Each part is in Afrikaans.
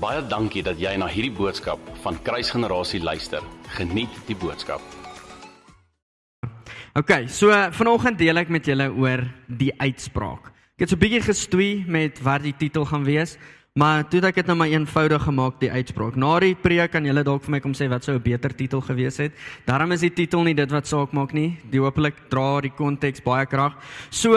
Baie dankie dat jy na hierdie boodskap van Kruisgenerasie luister. Geniet die boodskap. OK, so vanoggend deel ek met julle oor die uitspraak. Ek het so 'n bietjie gestoei met wat die titel gaan wees, maar toe het ek dit nou maar eenvoudig gemaak die uitspraak. Na die preek kan julle dalk vir my kom sê wat sou 'n beter titel gewees het. Daarom is die titel nie dit wat saak maak nie. Die hopelik dra die konteks baie krag. So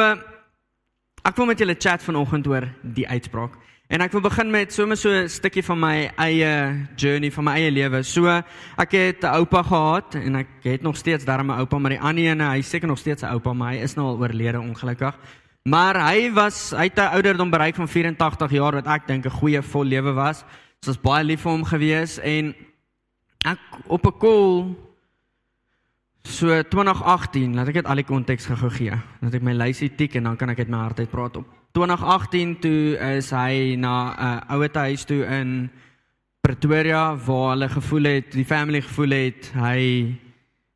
ek wil met julle chat vanoggend oor die uitspraak. En ek wil begin met sommer so 'n stukkie van my eie journey van my eie lewe. So ek het 'n oupa gehad en ek het nog steeds daarmee 'n oupa, maar die ander ene, hy seker nog steeds 'n oupa, maar hy is nou al oorlede ongelukkig. Maar hy was hy het 'n ouderdom bereik van 84 jaar wat ek dink 'n goeie vol lewe was. Ons was baie lief vir hom gewees en ek op 'n call so 2018, laat ek dit al die konteks gou gee. Dat ek my lysie tik en dan kan ek dit my hart uit praat op 2018 toe is hy na 'n uh, ouete huis toe in Pretoria waar hulle gevoel het, die family gevoel het hy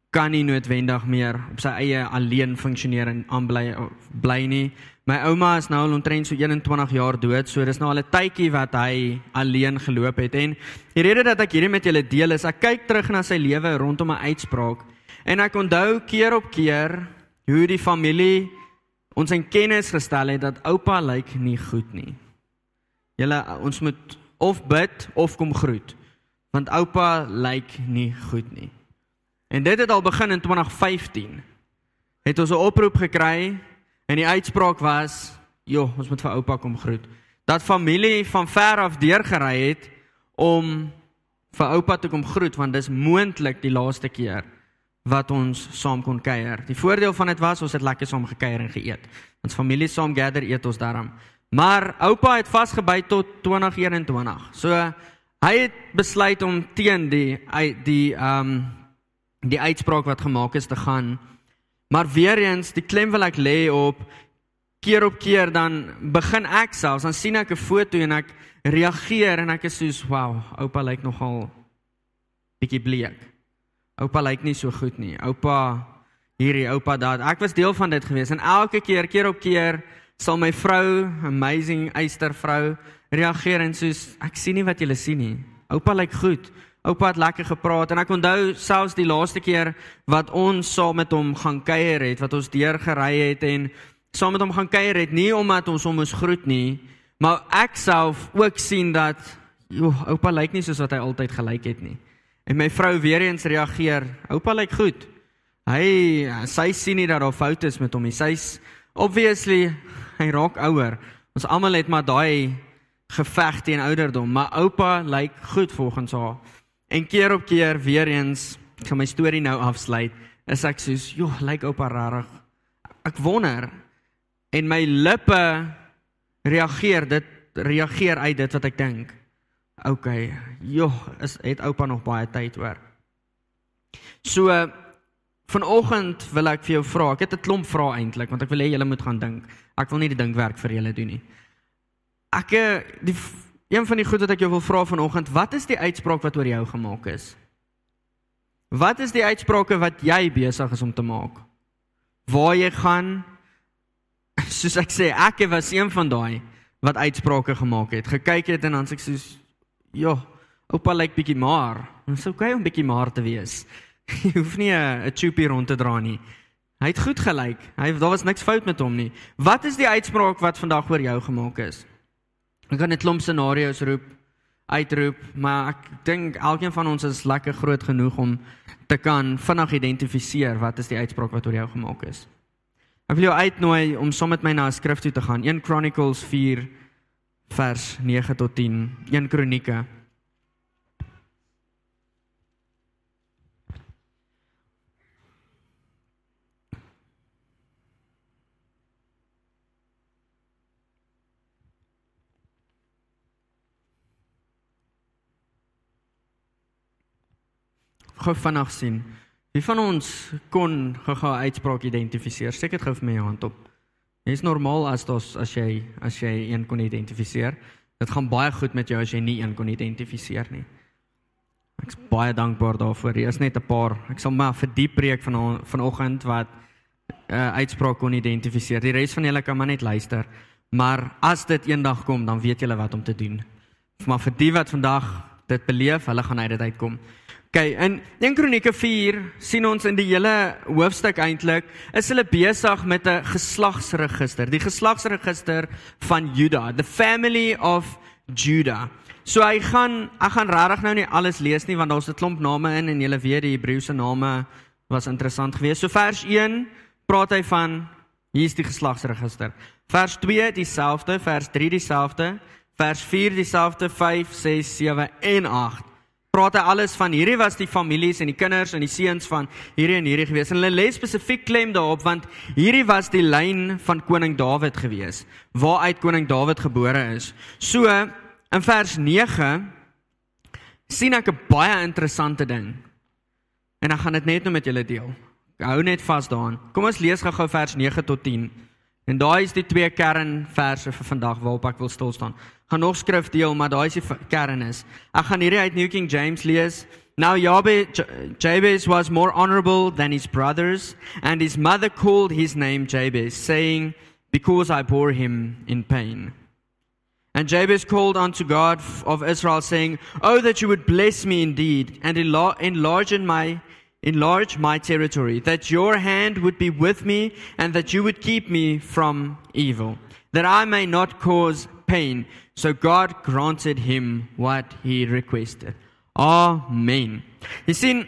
kan nie noodwendig meer op sy eie alleen funksioneer en aanbly bly nie. My ouma is nou al omtrent so 21 jaar dood, so dis nou al 'n tydjie wat hy alleen geloop het en die rede dat ek hierdie met julle deel is ek kyk terug na sy lewe rondom 'n uitspraak en ek onthou keer op keer hoe die familie ons in kennis gestel het dat oupa lyk nie goed nie. Julle ons moet of bid of kom groet want oupa lyk nie goed nie. En dit het al begin in 2015. Het ons 'n oproep gekry en die uitspraak was: "Jo, ons moet vir oupa kom groet." Dat familie van ver af deurgery het om vir oupa te kom groet want dis moontlik die laaste keer wat ons saam kon kuier. Die voordeel van dit was ons het lekker saam gekuier en geëet. Ons familie saam gather eet ons daarom. Maar oupa het vasgebyt tot 2021. So hy het besluit om teen die die ehm um, die uitspraak wat gemaak is te gaan. Maar weer eens, die klem wil ek lê op keer op keer dan begin ek selfs dan sien ek 'n foto en ek reageer en ek is soos wow, oupa lyk nogal bietjie bleek. Oupa lyk nie so goed nie. Oupa hierdie oupa daad. Ek was deel van dit gewees en elke keer keer op keer sal my vrou, amazing eister vrou, reageer en soos ek sien nie wat julle sien nie. Oupa lyk goed. Oupa het lekker gepraat en ek onthou selfs die laaste keer wat ons saam met hom gaan kuier het, wat ons deur gery het en saam met hom gaan kuier het, nie omdat ons hom moes groet nie, maar ek self ook sien dat joh, oupa lyk nie soos wat hy altyd gelyk het nie. En my vrou weer eens reageer, oupa lyk goed. Hy sy sien nie dat daar foute is met hom nie. Sy's obviously hy raak ouer. Ons almal het maar daai geveg teen ouderdom, maar oupa lyk goed volgens haar. En keer op keer weer eens, ek gaan my storie nou afsluit, is ek soos, "Joh, lyk oupa rarig." Ek wonder en my lippe reageer dit reageer uit dit wat ek dink. OK, joh, is het oupa nog baie tyd hoor. So vanoggend wil ek vir jou vra. Ek het 'n klomp vrae eintlik want ek wil hê julle moet gaan dink. Ek wil nie die dinkwerk vir julle doen nie. Ek eh, die een van die goed wat ek jou wil vra vanoggend, wat is die uitspraak wat oor jou gemaak is? Wat is die uitsprake wat jy besig is om te maak? Waar jy gaan? Soos ek sê, ek was een van daai wat uitsprake gemaak het. Gekyk het en dan sê ek soos Ja, oupa lyk bietjie maar. Dit is oukei om bietjie maar te wees. Jy hoef nie 'n 'n choopie rond te dra nie. Hy het goed gelyk. Hy daar was niks fout met hom nie. Wat is die uitspraak wat vandag oor jou gemaak is? Ek kan net klomp scenario's roep, uitroep, maar ek dink elkeen van ons is lekker groot genoeg om te kan vinnig identifiseer wat is die uitspraak wat oor jou gemaak is. Ek wil jou uitnooi om saam met my na 'n skrif toe te gaan. 1 Chronicles 4 vers 9 tot 10, 1 Kronieke. Gou vinnig sien. Wie van ons kon gou-gou uitspraak identifiseer? Steek dit gou vir my hand op. Dit is normaal as dit as jy as jy een kon identifiseer. Dit gaan baie goed met jou as jy nie een kon identifiseer nie. Ek's baie dankbaar daarvoor. Hier is net 'n paar. Ek sal maar vir die preek van vanoggend wat 'n uh, eh, uitspraak kon identifiseer. Die res van julle kan maar net luister. Maar as dit eendag kom, dan weet julle wat om te doen. Maar vir die wat vandag dit beleef, hulle gaan uit dit uitkom. OK, in 1 Kronieke 4 sien ons in die hele hoofstuk eintlik is hulle besig met 'n geslagsregister, die geslagsregister van Juda, the family of Judah. So hy gaan ek gaan regtig nou nie alles lees nie want daar's 'n klomp name in en julle weet die Hebreëse name was interessant geweest. So vers 1 praat hy van hier's die geslagsregister. Vers 2 dieselfde, vers 3 dieselfde, vers 4 dieselfde, 5, 6, 7 en 8. Praat hy alles van hierdie was die families en die kinders en die seuns van hierdie en hierdie gewees. En hulle lê spesifiek klem daarop want hierdie was die lyn van koning Dawid gewees, waaruit koning Dawid gebore is. So In vers 9 sien ek 'n baie interessante ding. En ek gaan dit net nou met julle deel. Hou net vas daaraan. Kom ons lees gou-gou vers 9 tot 10. En daai is die twee kernverse vir vandag waarop ek wil stil staan. Gaan nog skrif deel, maar daai is die kern is. Ek gaan hierdie uit New King James lees. Now Jabez was more honorable than his brothers, and his mother called his name Jabez, saying, Because I bore him in pain. And Jabez called unto God of Israel, saying, Oh, that you would bless me indeed, and enlarge in my enlarge my territory, that your hand would be with me, and that you would keep me from evil, that I may not cause pain. So God granted him what he requested. Amen. You see,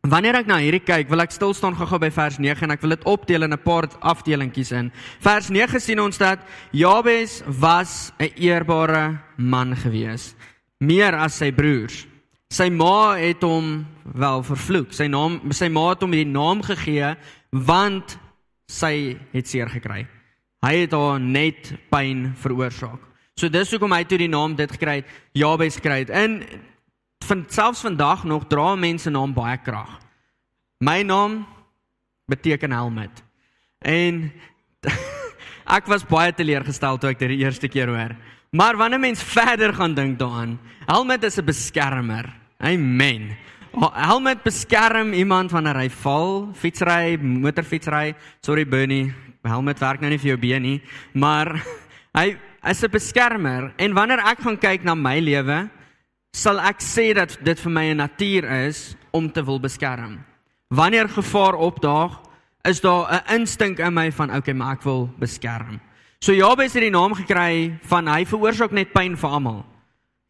Wanneer ek na hierdie kyk, wil ek stil staan gou-gou by vers 9 en ek wil dit opdeel in 'n paar afdelingkies in. Vers 9 sien ons dat Jabes was 'n eerbare man gewees, meer as sy broers. Sy ma het hom wel vervloek. Sy naam sy ma het hom die naam gegee want sy het seer gekry. Hy het haar net pyn veroorsaak. So dis hoekom hy toe die naam dit gekry het, Jabes gekry het. In van selfs vandag nog dra mense naam baie krag. My naam beteken helmet. En ek was baie teleurgestel toe ek dit die eerste keer hoor. Maar wanneer mens verder gaan dink daaraan, helmet is 'n beskermer. Amen. Helmet beskerm iemand wanneer hy val, fietsry, motorfietsry. Sorry Bernie, helmet werk nou nie vir jou been nie, maar hy is 'n beskermer en wanneer ek gaan kyk na my lewe, sal ek sê dat dit vir my 'n natuur is om te wil beskerm. Wanneer gevaar opdaag, is daar 'n instink in my van okay, maar ek wil beskerm. So Jabes het die naam gekry van hy veroorsaak net pyn vir almal.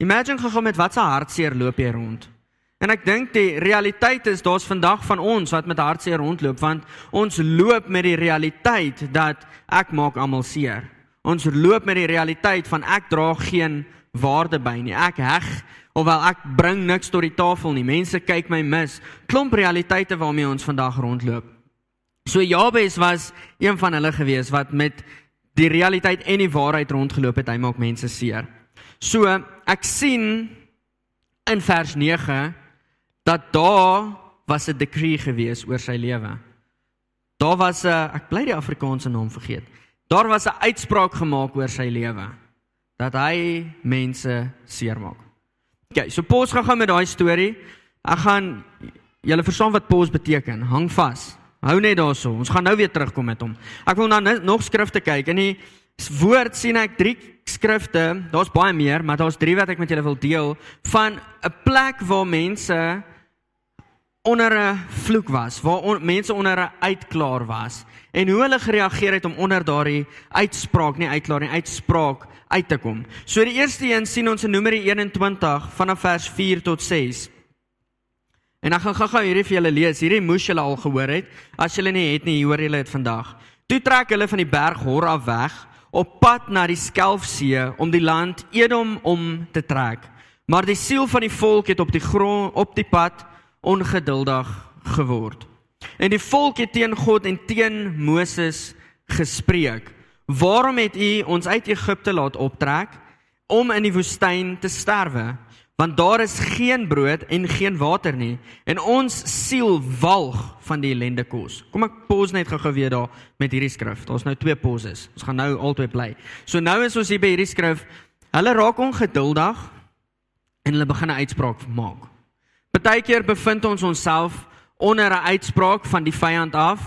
Imagine gou met wat se hartseer loop jy rond. En ek dink die realiteit is daar's vandag van ons wat met hartseer rondloop want ons loop met die realiteit dat ek maak almal seer. Ons loop met die realiteit van ek dra geen waarde by nie. Ek heg Ofwel ek bring niks tot die tafel nie. Mense kyk my mis. Klomp realiteite waarmee ons vandag rondloop. So Jabes was een van hulle gewees wat met die realiteit en die waarheid rondgeloop het. Hy maak mense seer. So ek sien in vers 9 dat daar was 'n decree gewees oor sy lewe. Daar was 'n ek bly die Afrikaanse naam vergeet. Daar was 'n uitspraak gemaak oor sy lewe dat hy mense seermaak. Okay, so pos gaan gaan met daai storie. Ek gaan julle verstaan wat pos beteken. Hang vas. Hou net daarso. Ons gaan nou weer terugkom met hom. Ek wil nou nog skrifte kyk. In die woord sien ek drie skrifte. Daar's baie meer, maar daar's drie wat ek met julle wil deel van 'n plek waar mense onder 'n vloek was, waar on, mense onder 'n uitklaar was en hoe hulle gereageer het om onder daardie uitspraak, nie uitklaar nie, uitspraak uit te kom. So die eerste een sien ons in Numeri 21 vanaf vers 4 tot 6. En ek gaan gou-gou hierdie vir julle lees. Hierdie moes julle al gehoor het. As julle nie het nie, hoor julle dit vandag. Toe trek hulle van die berg Hor af weg op pad na die Skelfsee om die land Edom om te trek. Maar die siel van die volk het op die grond op die pad ongeduldig geword. En die volk het teen God en teen Moses gespreek. Waarom het u ons uit Egipte laat optrek om in die woestyn te sterwe? Want daar is geen brood en geen water nie en ons siel walg van die ellende kos. Kom ek pos net gou-gou weer daar met hierdie skrif. Daar's nou twee poses. Ons gaan nou albei bly. So nou is ons hier by hierdie skrif. Hulle raak ongeduldig en hulle begin 'n uitspraak maak. Partykeer bevind ons onsself onder 'n uitspraak van die vyand af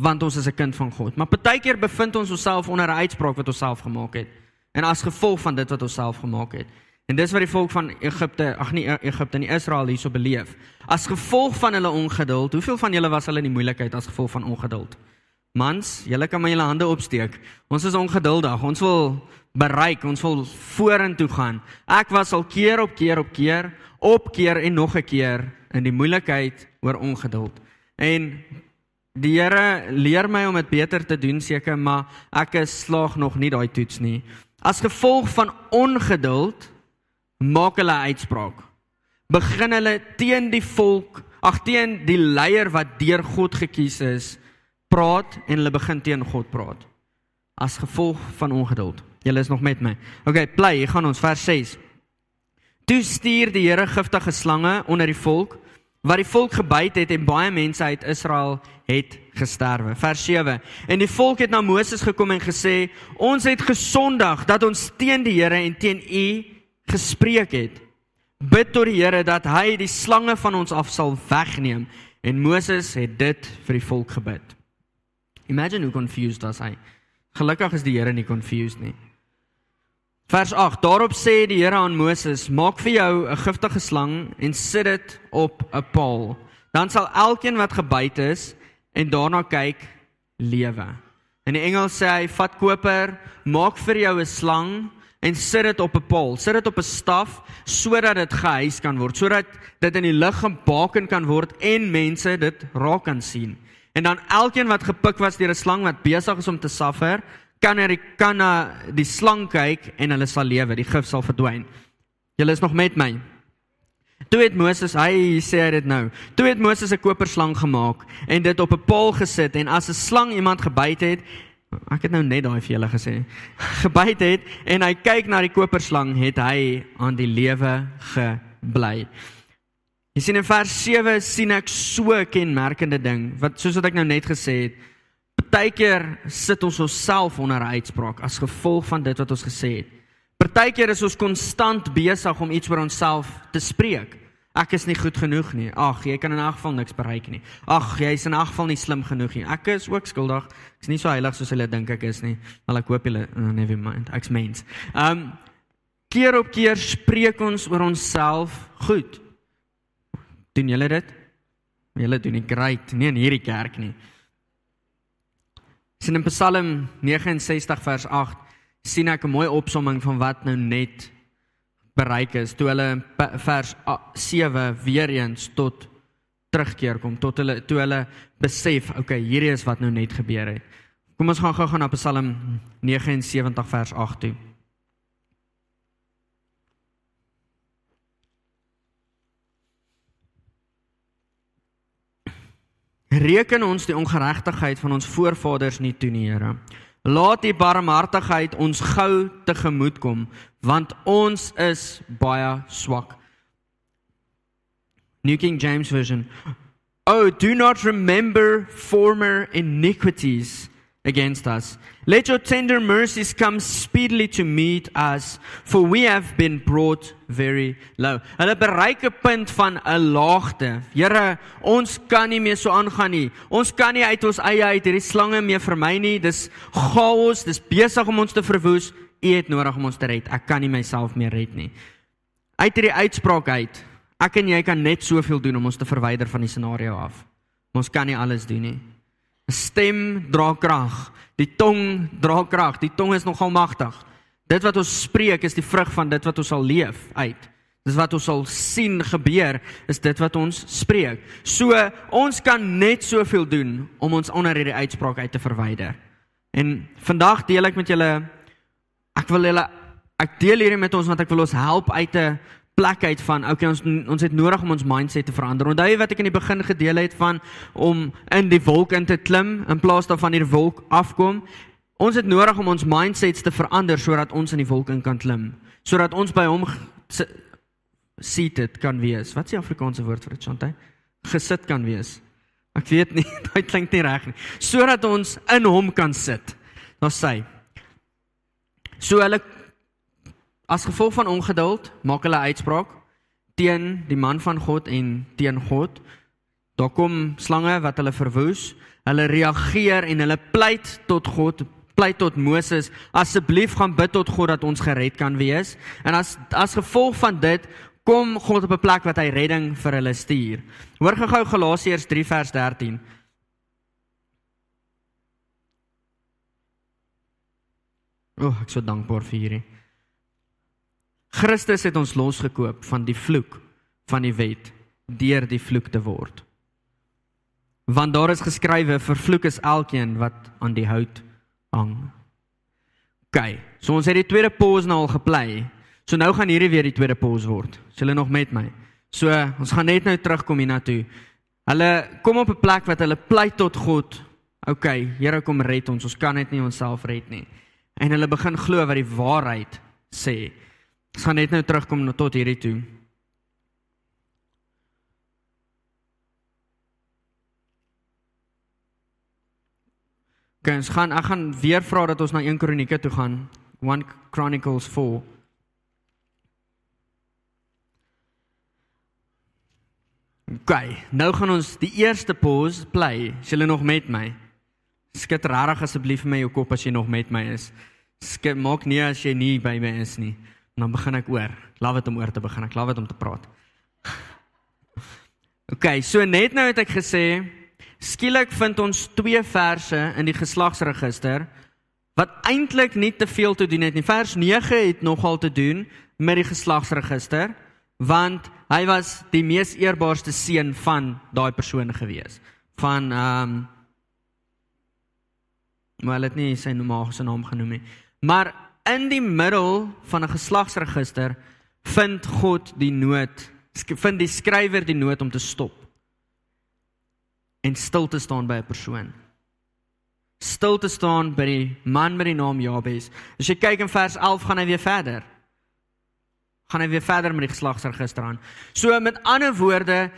want ons is 'n kind van God. Maar partykeer bevind ons onsself onder 'n uitspraak wat ons self gemaak het en as gevolg van dit wat ons self gemaak het. En dis wat die volk van Egipte, ag nee, Egipte en Israel hierso beleef. As gevolg van hulle ongeduld, hoeveel van julle was hulle in die moeilikheid as gevolg van ongeduld? Mans, julle kan maar julle hande opsteek. Ons is ongeduldig. Ons wil bereik, ons wil vorentoe gaan. Ek was al keer op keer op keer, op keer en nog 'n keer in die moeilikheid oor ongeduld. En die Here leer my om dit beter te doen seker, maar ek is slaag nog nie daai toets nie. As gevolg van ongeduld maak hulle uitspraak. Begin hulle teen die volk, ag teen die leier wat deur God gekies is, praat en hulle begin teen God praat. As gevolg van ongeduld. Julle is nog met my. Okay, bly, hier gaan ons vers 6. Toe stuur die Here giftige slange onder die volk wat die volk gebyt het en baie mense uit Israel het gesterwe. Vers 7. En die volk het na Moses gekom en gesê: "Ons het gesondag dat ons teen die Here en teen U gespreek het. Bid tot die Here dat hy die slange van ons af sal wegneem." En Moses het dit vir die volk gebid. Imagine hoe confused was hy. Gelukkig is die Here nie confused nie. Vers 8. Daarop sê die Here aan Moses: "Maak vir jou 'n giftige slang en sit dit op 'n paal. Dan sal elkeen wat gebyt is en daarna kyk, lewe." En die engel sê hy: "Vat koper, maak vir jou 'n slang en sit dit op 'n paal. Sit dit op 'n staf sodat dit gehuis kan word, sodat dit in die lug gebaken kan word en mense dit raak kan sien." En dan elkeen wat gepik was deur 'n slang wat besig is om te suffer, kan hy kan na die slang kyk en hulle sal lewe, die gif sal verdwyn. Julle is nog met my. Toe het Moses, hy sê dit nou. Toe het Moses 'n koperslang gemaak en dit op 'n paal gesit en as 'n slang iemand gebyt het, ek het nou net daai vir julle gesê, gebyt het en hy kyk na die koperslang, het hy aan die lewe gebly. Jy sien in vers 7 sien ek so 'n kenmerkende ding wat soos wat ek nou net gesê het, Partykeer sit ons onsself onder 'n uitspraak as gevolg van dit wat ons gesê het. Partykeer is ons konstant besig om iets oor onsself te spreek. Ek is nie goed genoeg nie. Ag, jy kan in 'n geval niks bereik nie. Ag, jy is in 'n geval nie slim genoeg nie. Ek is ook skuldig. Ek is nie so heilig soos hulle dink ek is nie. Maar ek hoop julle uh, never mind. Ek's mens. Um keer op keer spreek ons oor onsself goed. Doen julle dit? Julle doen nie great nie in hierdie kerk nie. Sien in Psalm 69 vers 8 sien ek 'n mooi opsomming van wat nou net bereik is toe hulle in vers 7 weer eens tot terugkeer kom tot hulle toe hulle besef okay hierdie is wat nou net gebeur het. Kom ons gaan gou-gou na Psalm 79 vers 8 toe. Reken ons die ongeregtigheid van ons voorvaders nie toe nie, Here. Laat die barmhartigheid ons gou tegemoet kom, want ons is baie swak. New King James Version. Oh, do not remember former iniquities against us. Let your tender mercies come speedily to meet us, for we have been brought very low. Hulle bereik 'n punt van 'n laagte. Here, ons kan nie meer so aangaan nie. Ons kan nie uit ons eie uit hierdie slange meer vermy nie. Dis chaos, dis besig om ons te verwoes. U het nodig om ons te red. Ek kan nie myself meer red nie. Uit hierdie uitspraak uit, ek en jy kan net soveel doen om ons te verwyder van die scenario af. Ons kan nie alles doen nie. 'n Stem dra krag. Die tong dra krag. Die tong is nogal magtig. Dit wat ons spreek is die vrug van dit wat ons sal leef uit. Dis wat ons sal sien gebeur is dit wat ons spreek. So ons kan net soveel doen om ons onder hierdie uitspraak uit te verwyder. En vandag deel ek met julle ek wil julle ek deel hierdie met ons want ek wil ons help uit 'n plek uit van okay ons ons het nodig om ons mindset te verander. Onthou jy wat ek in die begin gedeel het van om in die wolk in te klim in plaas daarvan hier wolk afkom. Ons het nodig om ons mindsets te verander sodat ons in die wolk in kan klim, sodat ons by hom seated kan wees. Wat is die Afrikaanse woord vir dit, Chantay? Gesit kan wees. Ek weet nie, dit klink nie reg nie. Sodat ons in hom kan sit. Daar sê. So hulle As gevolg van ongeduld maak hulle uitspraak teen die man van God en teen God. Daar kom slange wat hulle verwoes. Hulle reageer en hulle pleit tot God pleit tot Moses, asseblief gaan bid tot God dat ons gered kan wees. En as as gevolg van dit kom God op 'n plek wat hy redding vir hulle stuur. Hoor gou Galasiërs 3 vers 13. O, oh, ek is so dankbaar vir hierdie. Christus het ons losgekoop van die vloek van die wet deur die vloek te word. Want daar is geskrywe vervloek is elkeen wat aan die hout hang. OK, so ons het die tweede pause nou al geplay. So nou gaan hierdie weer die tweede pause word. Is hulle nog met my? So ons gaan net nou terugkom hiernatoe. Hulle kom op 'n plek wat hulle pleit tot God. OK, Here kom red ons. Ons kan net nie onsself red nie. En hulle begin glo wat die waarheid sê. Ons gaan net nou terugkom tot hierdie toe. Ons gaan ek gaan weer vra dat ons na 1 Kronieke toe gaan. 1 Chronicles 4. Okay, nou gaan ons die eerste pause play. Is julle nog met my? Skud regtig asseblief vir my jou kop as jy nog met my is. Skud maak nie as jy nie by my is nie. Dan begin ek oor. Laat dit om oor te begin. Ek laat dit om te praat. Okay, so net nou het ek gesê Skielik vind ons twee verse in die geslagsregister wat eintlik nie te veel te doen het nie. Vers 9 het nogal te doen met die geslagsregister want hy was die mees eerbaarste seun van daai persoon gewees. Van ehm um, maar hulle het nie sy nomaagiese naam genoem nie. Maar in die middel van 'n geslagsregister vind God die nood, vind die skrywer die nood om te stop en stil te staan by 'n persoon. Stil te staan by die man met die naam Jabes. As jy kyk in vers 11 gaan hy weer verder. Gaan hy weer verder met die geslagsregister aan. So met ander woorde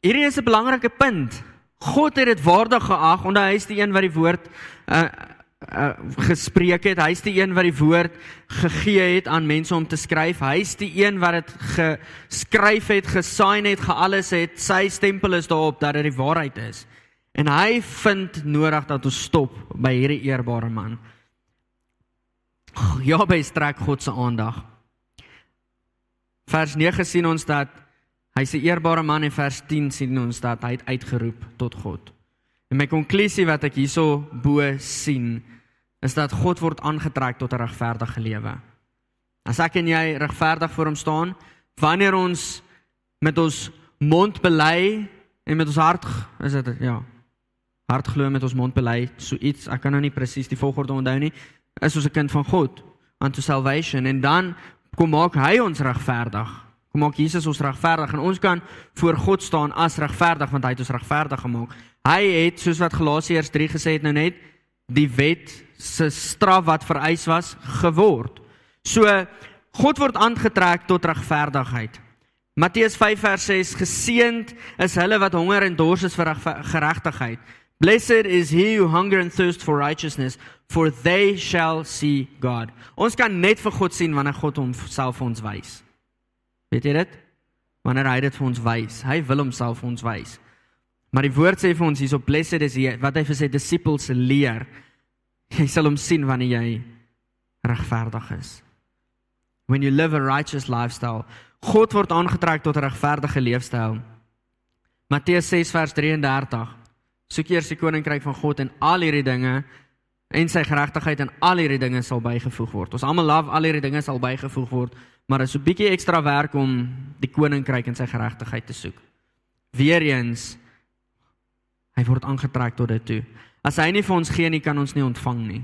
hierdie is 'n belangrike punt. God het dit waardig geag omdat hy is die een wat die woord uh, uh, gespreek het. Hy's die een wat die woord gegee het aan mense om te skryf. Hy's die een wat dit geskryf het, gesign het, gealles het. Sy stempel is daarop dat dit die waarheid is. En hy vind nodig dat ons stop by hierdie eerbare man. Ja, by strek God se aandag. Vers 9 sien ons dat hy's 'n eerbare man en vers 10 sien ons dat hy uitgeroep tot God. En my konklusie wat ek hierso bo sien is dat God word aangetrek tot 'n regverdige lewe. As ek en jy regverdig voor hom staan, wanneer ons met ons mond bely en met ons hart is dit ja. Hart glo met ons mond bely, so iets, ek kan nou nie presies die volgorde onthou nie, is ons 'n kind van God unto salvation en dan kom maak hy ons regverdig. Kom maak Jesus ons regverdig en ons kan voor God staan as regverdig want hy het ons regverdig gemaak. Hy het soos wat Galasiërs 3 gesê het nou net die wet se straf wat vereis was geword. So God word aangetrek tot regverdigheid. Matteus 5 vers 6 geseënd is hulle wat honger en dors is vir geregtigheid. Blessed is he who hunger and thirst for righteousness for they shall see God. Ons kan net vir God sien wanneer God homself vir ons wys. Weet jy dit? Wanneer hy dit vir ons wys. Hy wil homself vir ons wys. Maar die woord sê vir ons hierso blessed is hy wat hy vir sy disippels leer. Jy sal hom sien wanneer jy regverdig is. When you live a righteous lifestyle, God word aangetrek tot 'n regverdige leefstyl. Matteus 6 vers 33. Soek eers die koninkryk van God en al hierdie dinge en sy geregtigheid en al hierdie dinge sal bygevoeg word. Ons almal love al hierdie dinge sal bygevoeg word, maar dit is 'n bietjie ekstra werk om die koninkryk en sy geregtigheid te soek. Weereens hy word aangetrek tot dit toe. As hy nie vir ons gee nie, kan ons nie ontvang nie.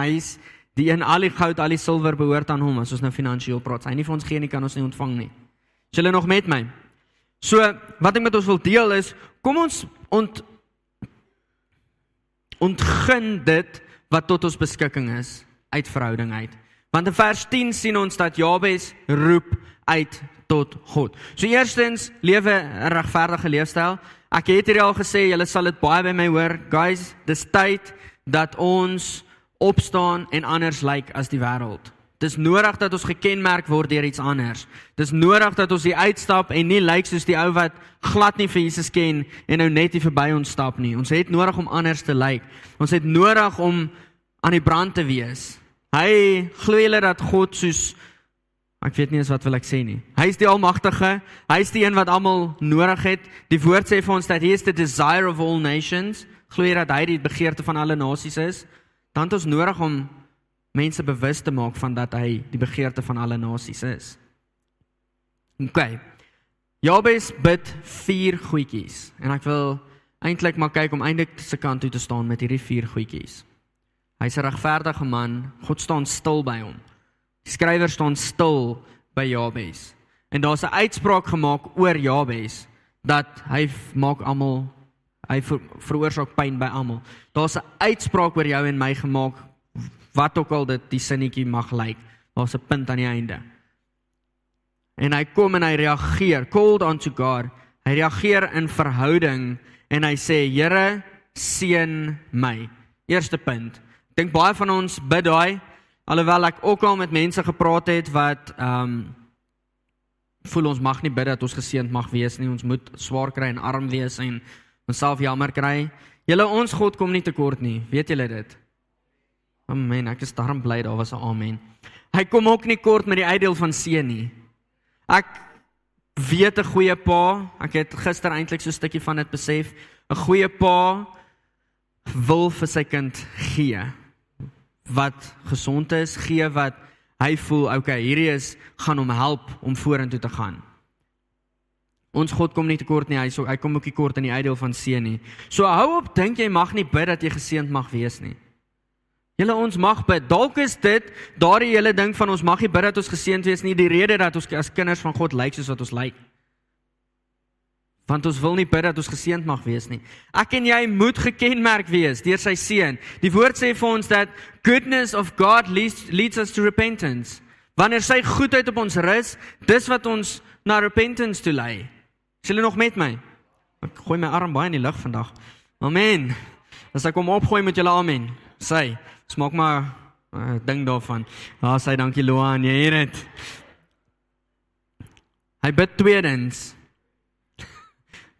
Hy's die een al die goud, al die silwer behoort aan hom as ons nou finansiëel praat. As hy nie vir ons gee nie, kan ons nie ontvang nie. Is julle nog met my? So, wat ek met ons wil deel is, kom ons ont ontgin dit wat tot ons beskikking is uit verhouding uit. Want in vers 10 sien ons dat Jabes roep uit tot God. So eerstens lewe 'n regverdige leefstyl. Ek het hierdie al gesê, julle sal dit baie by my hoor. Guys, dis tyd dat ons opstaan en anders lyk like as die wêreld. Dis nodig dat ons gekenmerk word deur iets anders. Dis nodig dat ons die uitstap en nie lyk soos die ou wat glad nie vir Jesus ken en nou net hier verby ons stap nie. Ons het nodig om anders te lyk. Ons het nodig om aan die brand te wees. Hy glo julle dat God soos ek weet nie eens wat wil ek sê nie. Hy is die almagtige. Hy is die een wat almal nodig het. Die woord sê vir ons dat hy is the desire of all nations. Glo jy dat hy die begeerte van alle nasies is? Dan het ons nodig om mense bewus te maak van dat hy die begeerte van alle nasies is. OK. Jabes bid vier goedjies en ek wil eintlik maar kyk om eintlik se kant toe te staan met hierdie vier goedjies. Hy's 'n regverdige man. God staan stil by hom. Skrywer staan stil by Jabes. En daar's 'n uitspraak gemaak oor Jabes dat hy maak almal hy ver, veroorsaak pyn by almal. Daar's 'n uitspraak oor jou en my gemaak wat ook al dit die sinnetjie mag lyk. Daar's 'n punt aan die einde. En hy kom en hy reageer, called unto God. Hy reageer in verhouding en hy sê, Here, seën my. Eerste punt. Dink baie van ons bid daai alhoewel ek ook al met mense gepraat het wat ehm um, voel ons mag nie bid dat ons geseënd mag wees nie. Ons moet swaar kry en arm wees en onsself jammer kry. Julle ons God kom nie tekort nie. Weet julle dit? Amen. Ek is daarom bly daar was 'n amen. Hy kom ook nie kort met die uitdeel van seën nie. Ek weet 'n goeie pa, ek het gister eintlik so 'n stukkie van dit besef. 'n Goeie pa wil vir sy kind gee wat gesond is, gee wat hy voel, okay, hierdie is gaan hom help om vorentoe te gaan. Ons God kom nie tekort nie, hy so hy kom ook nie kort in die uitdeel van seën nie. So hou op dink jy mag nie bid dat jy geseënd mag wees nie. Julle ons mag bid. Dalk is dit daardie hele ding van ons mag nie bid dat ons geseënd wees nie, die rede dat ons as kinders van God lyk soos wat ons lyk. Want ons wil nie bid dat ons geseënd mag wees nie. Ek en jy moet gekenmerk wees deur sy seën. Die woord sê vir ons dat goodness of God leads, leads us to repentance. Wanneer sy goedheid op ons rus, dis wat ons na repentance toe lei. Is julle nog met my? Ek gooi my arm baie in die lug vandag. Amen. As ek hom opgooi met julle amen. Sy Smaak maar uh, ding daarvan. Ja, sy dankie Loan, jy het dit. Hy bid tweedens.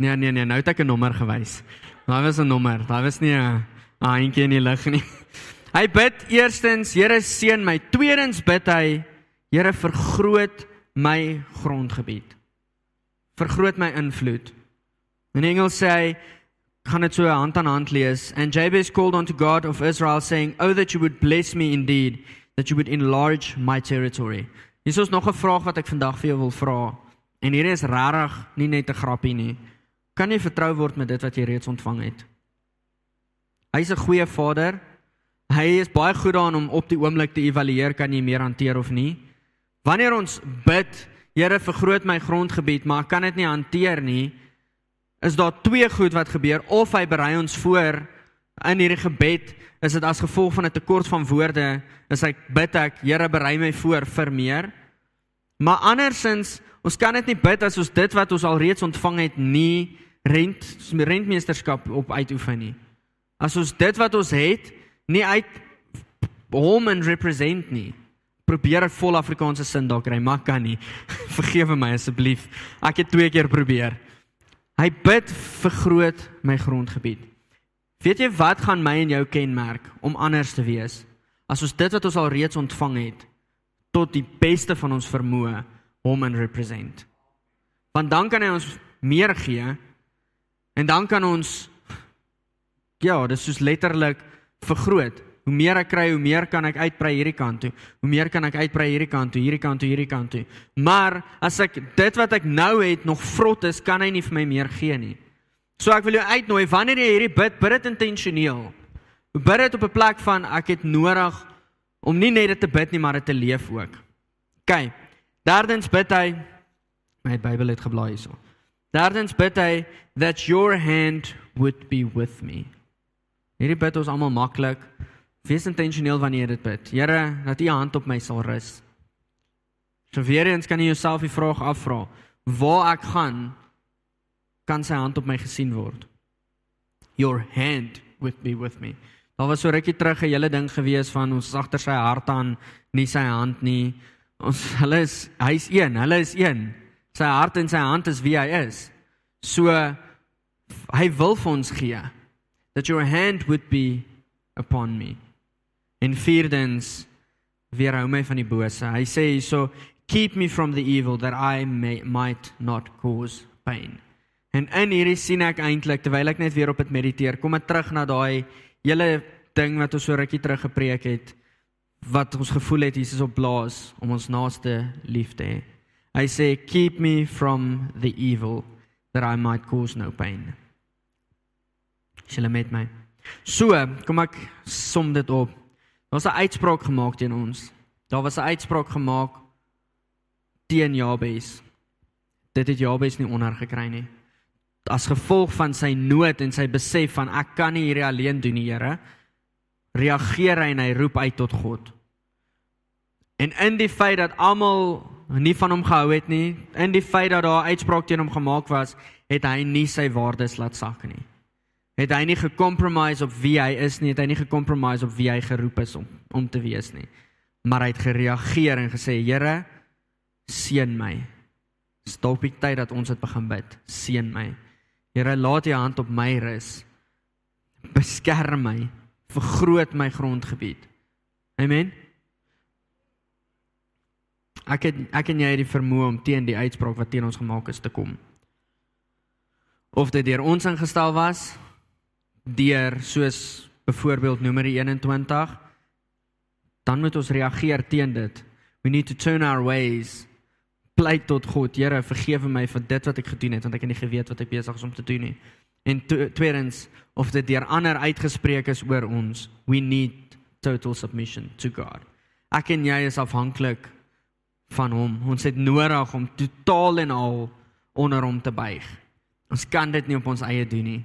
Nee nee nee, nou het ek 'n nommer gewys. Daar was 'n nommer. Daar was nie 'n handjie in die lug nie. Hy bid eerstens, Here seën my. Tweedens bid hy, Here vergroot my grondgebied. Vergroot my invloed. In Engels sê hy gaan dit so hand aan hand lees and Jabez called unto God of Israel saying oh that you would bless me indeed that you would enlarge my territory. Hier is nog 'n vraag wat ek vandag vir jou wil vra. En hierdie is regtig nie net 'n grappie nie. Kan jy vertrou word met dit wat jy reeds ontvang het? Hy's 'n goeie vader. Hy is baie goed daarin om op die oomblik te evalueer kan jy meer hanteer of nie. Wanneer ons bid, Here vergroot my grondgebied, maar ek kan dit nie hanteer nie, is daar twee goed wat gebeur of hy berei ons voor in hierdie gebed is dit as gevolg van 'n tekort van woorde is ek bid ek Here berei my voor vir meer maar andersins ons kan dit nie bid as ons dit wat ons al reeds ontvang het nie rent rentmeesterskap op uitoefen nie as ons dit wat ons het nie uit hom en represent nie probeer 'n vol Afrikaanse sin dalk kry maar kan nie vergewe my asseblief ek het twee keer probeer Hy bid vergroot my grondgebied. Weet jy wat gaan my en jou kenmerk om anders te wees? As ons dit wat ons al reeds ontvang het tot die beste van ons vermoë hom en represent. Want dan kan hy ons meer gee en dan kan ons ja, dis soos letterlik vergroot. Hoe meer ek kry, hoe meer kan ek uitbrei hierdie kant toe. Hoe meer kan ek uitbrei hierdie kant toe, hierdie kant toe, hierdie kant toe. Maar as ek dit wat ek nou het nog vrot is, kan hy nie vir my meer gee nie. So ek wil jou uitnooi wanneer jy hierdie bid, bid dit intentioneel. Bid dit op 'n plek van ek het nodig om nie net dit te bid nie, maar dit te leef ook. OK. Derdens bid hy my Bybel het geblaai hierso. Derdens bid hy that your hand would be with me. Hierdie bid ons almal maklik. Wees intentioneel wanneer jy dit bid. Here, dat U hand op my sal rus. So weer eens kan jy jouself die vraag afvra: Waar ek gaan, kan sy hand op my gesien word. Your hand would be with me. Daar was so rukkie terug 'n hele ding gewees van ons agter sy hart aan, nie sy hand nie. Ons hulle is hy's een, hulle is een. Sy hart en sy hand is wie hy is. So hy wil vir ons gee that your hand would be upon me. En vierdens weerhou my van die bose. Hy sê so keep me from the evil that I may might not cause pain. En in hierdie sien ek eintlik terwyl ek net weer op dit mediteer, kom ek terug na daai hele ding wat ons so rukkie terug gepreek het wat ons gevoel het Jesus op blaas om ons naaste lief te hê. Hy sê keep me from the evil that I might cause no pain. Sjulle met my. So, kom ek som dit op. Daar was 'n uitspraak gemaak teen ons. Daar was 'n uitspraak gemaak teen Jabes. Dit het Jabes nie onder gekry nie. As gevolg van sy nood en sy besef van ek kan nie hierdie alleen doen nie, Here, reageer hy en hy roep uit tot God. En in die feit dat almal nie van hom gehou het nie, in die feit dat daar uitspraak teen hom gemaak was, het hy nie sy waardes laat sak nie het hy nie gecompromise op wie hy is nie, het hy nie gecompromise op wie hy geroep is om om te wees nie. Maar hy het gereageer en gesê, Here, seën my. Stop die tyd dat ons dit begin bid. Seën my. Here, laat U hand op my rus. Beskerm my. Vergroot my grondgebied. Amen. Ek het ek en jy het die vermoë om teen die uitspraak wat teen ons gemaak is te kom. Of dit deur ons ingestel was deur soos byvoorbeeld Numeri 21 dan moet ons reageer teen dit. We need to turn our ways pleit tot God. Here, vergewe my vir dit wat ek gedoen het want ek het nie geweet wat ek besig is om te doen nie. En tweedens of dit deur ander uitgespreek is oor ons. We need total submission to God. Ek en jy is afhanklik van hom. Ons het nodig om totaal en al onder hom te buig. Ons kan dit nie op ons eie doen nie.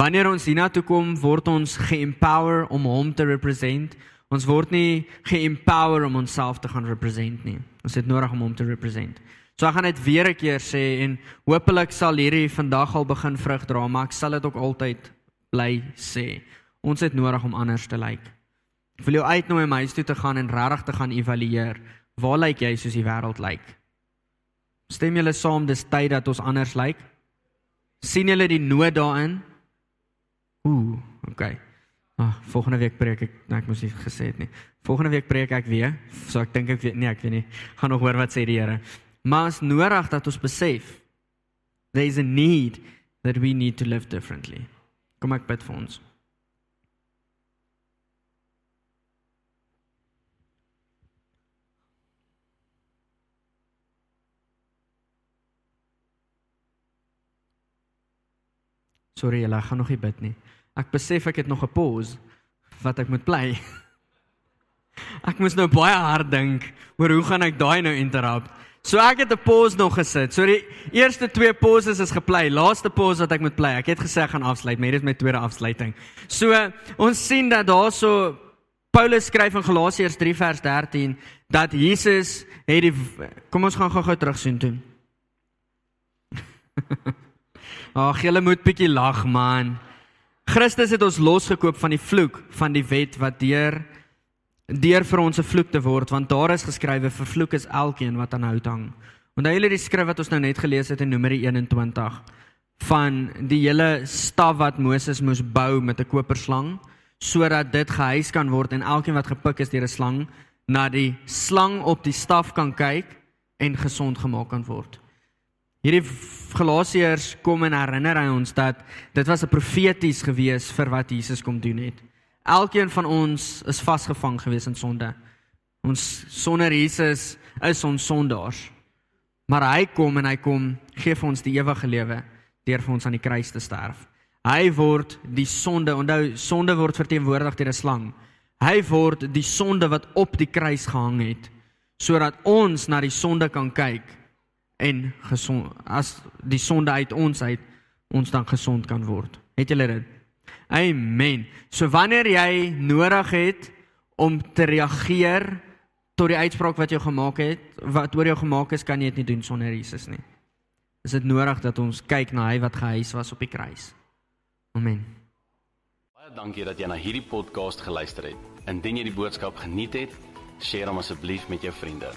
Wanneer ons hiernatoe kom, word ons geempower om hom te represent. Ons word nie geempower om onsself te gaan represent nie. Ons het nodig om hom te represent. So ek gaan dit weer 'n keer sê en hopelik sal hierdie vandag al begin vrug dra, maar ek sal dit ook altyd bly sê. Ons het nodig om anders te lyk. Ek wil jou uitnooi om huis toe te gaan en regtig te gaan evalueer. Waar lyk jy soos die wêreld lyk? Stem julle saam dis tyd dat ons anders lyk? sien julle die nood daarin? Ooh, okay. Ah, volgende week preek ek, nou ek moes nie gesê het nie. Volgende week preek ek weer. So ek dink ek weet nee, ek weet nie. Gaan nog hoor wat sê die Here. Maar is nodig dat ons besef there is a need that we need to live differently. Kom ek bid vir ons. Sorry, ek gaan nog nie bid nie. Ek besef ek het nog 'n pause wat ek moet play. Ek moes nou baie hard dink oor hoe gaan ek daai nou interrupt. So ek het 'n pause nog gesit. So die eerste twee pauses is geplay. Laaste pause wat ek moet play. Ek het gesê ek gaan afsluit, maar dit is my tweede afsluiting. So ons sien dat daarso Paulus skryf in Galasiërs 3 vers 13 dat Jesus het die Kom ons gaan gou-gou terug sien toe. Ag, julle moet bietjie lag man. Christus het ons losgekoop van die vloek van die wet wat deur deur vir ons 'n vloek te word want daar is geskrywe vervloek is elkeen wat aan hout hang. Onthou julle die skrif wat ons nou net gelees het in Numeri 21 van die hele staf wat Moses moes bou met 'n koperslang sodat dit gehuis kan word en elkeen wat gepik is deur 'n slang na die slang op die staf kan kyk en gesond gemaak kan word. Hierdie Galasiërs kom en herinner hy ons dat dit was 'n profeties gewees vir wat Jesus kom doen het. Elkeen van ons is vasgevang gewees in sonde. Ons sonder Jesus is ons sondaars. Maar hy kom en hy kom gee vir ons die ewige lewe deur vir ons aan die kruis te sterf. Hy word die sonde, onthou sonde word verteenwoordig deur 'n slang. Hy word die sonde wat op die kruis gehang het sodat ons na die sonde kan kyk en gesond as die sonde uit ons uit ons dan gesond kan word. Het julle dit? Amen. So wanneer jy nodig het om te reageer tot die uitspraak wat jy gemaak het, wat oor jou gemaak is, kan jy dit nie doen sonder Jesus nie. Is dit nodig dat ons kyk na hy wat gehuis was op die kruis? Amen. Baie dankie dat jy na hierdie podcast geluister het. Indien jy die boodskap geniet het, deel hom asseblief met jou vriende.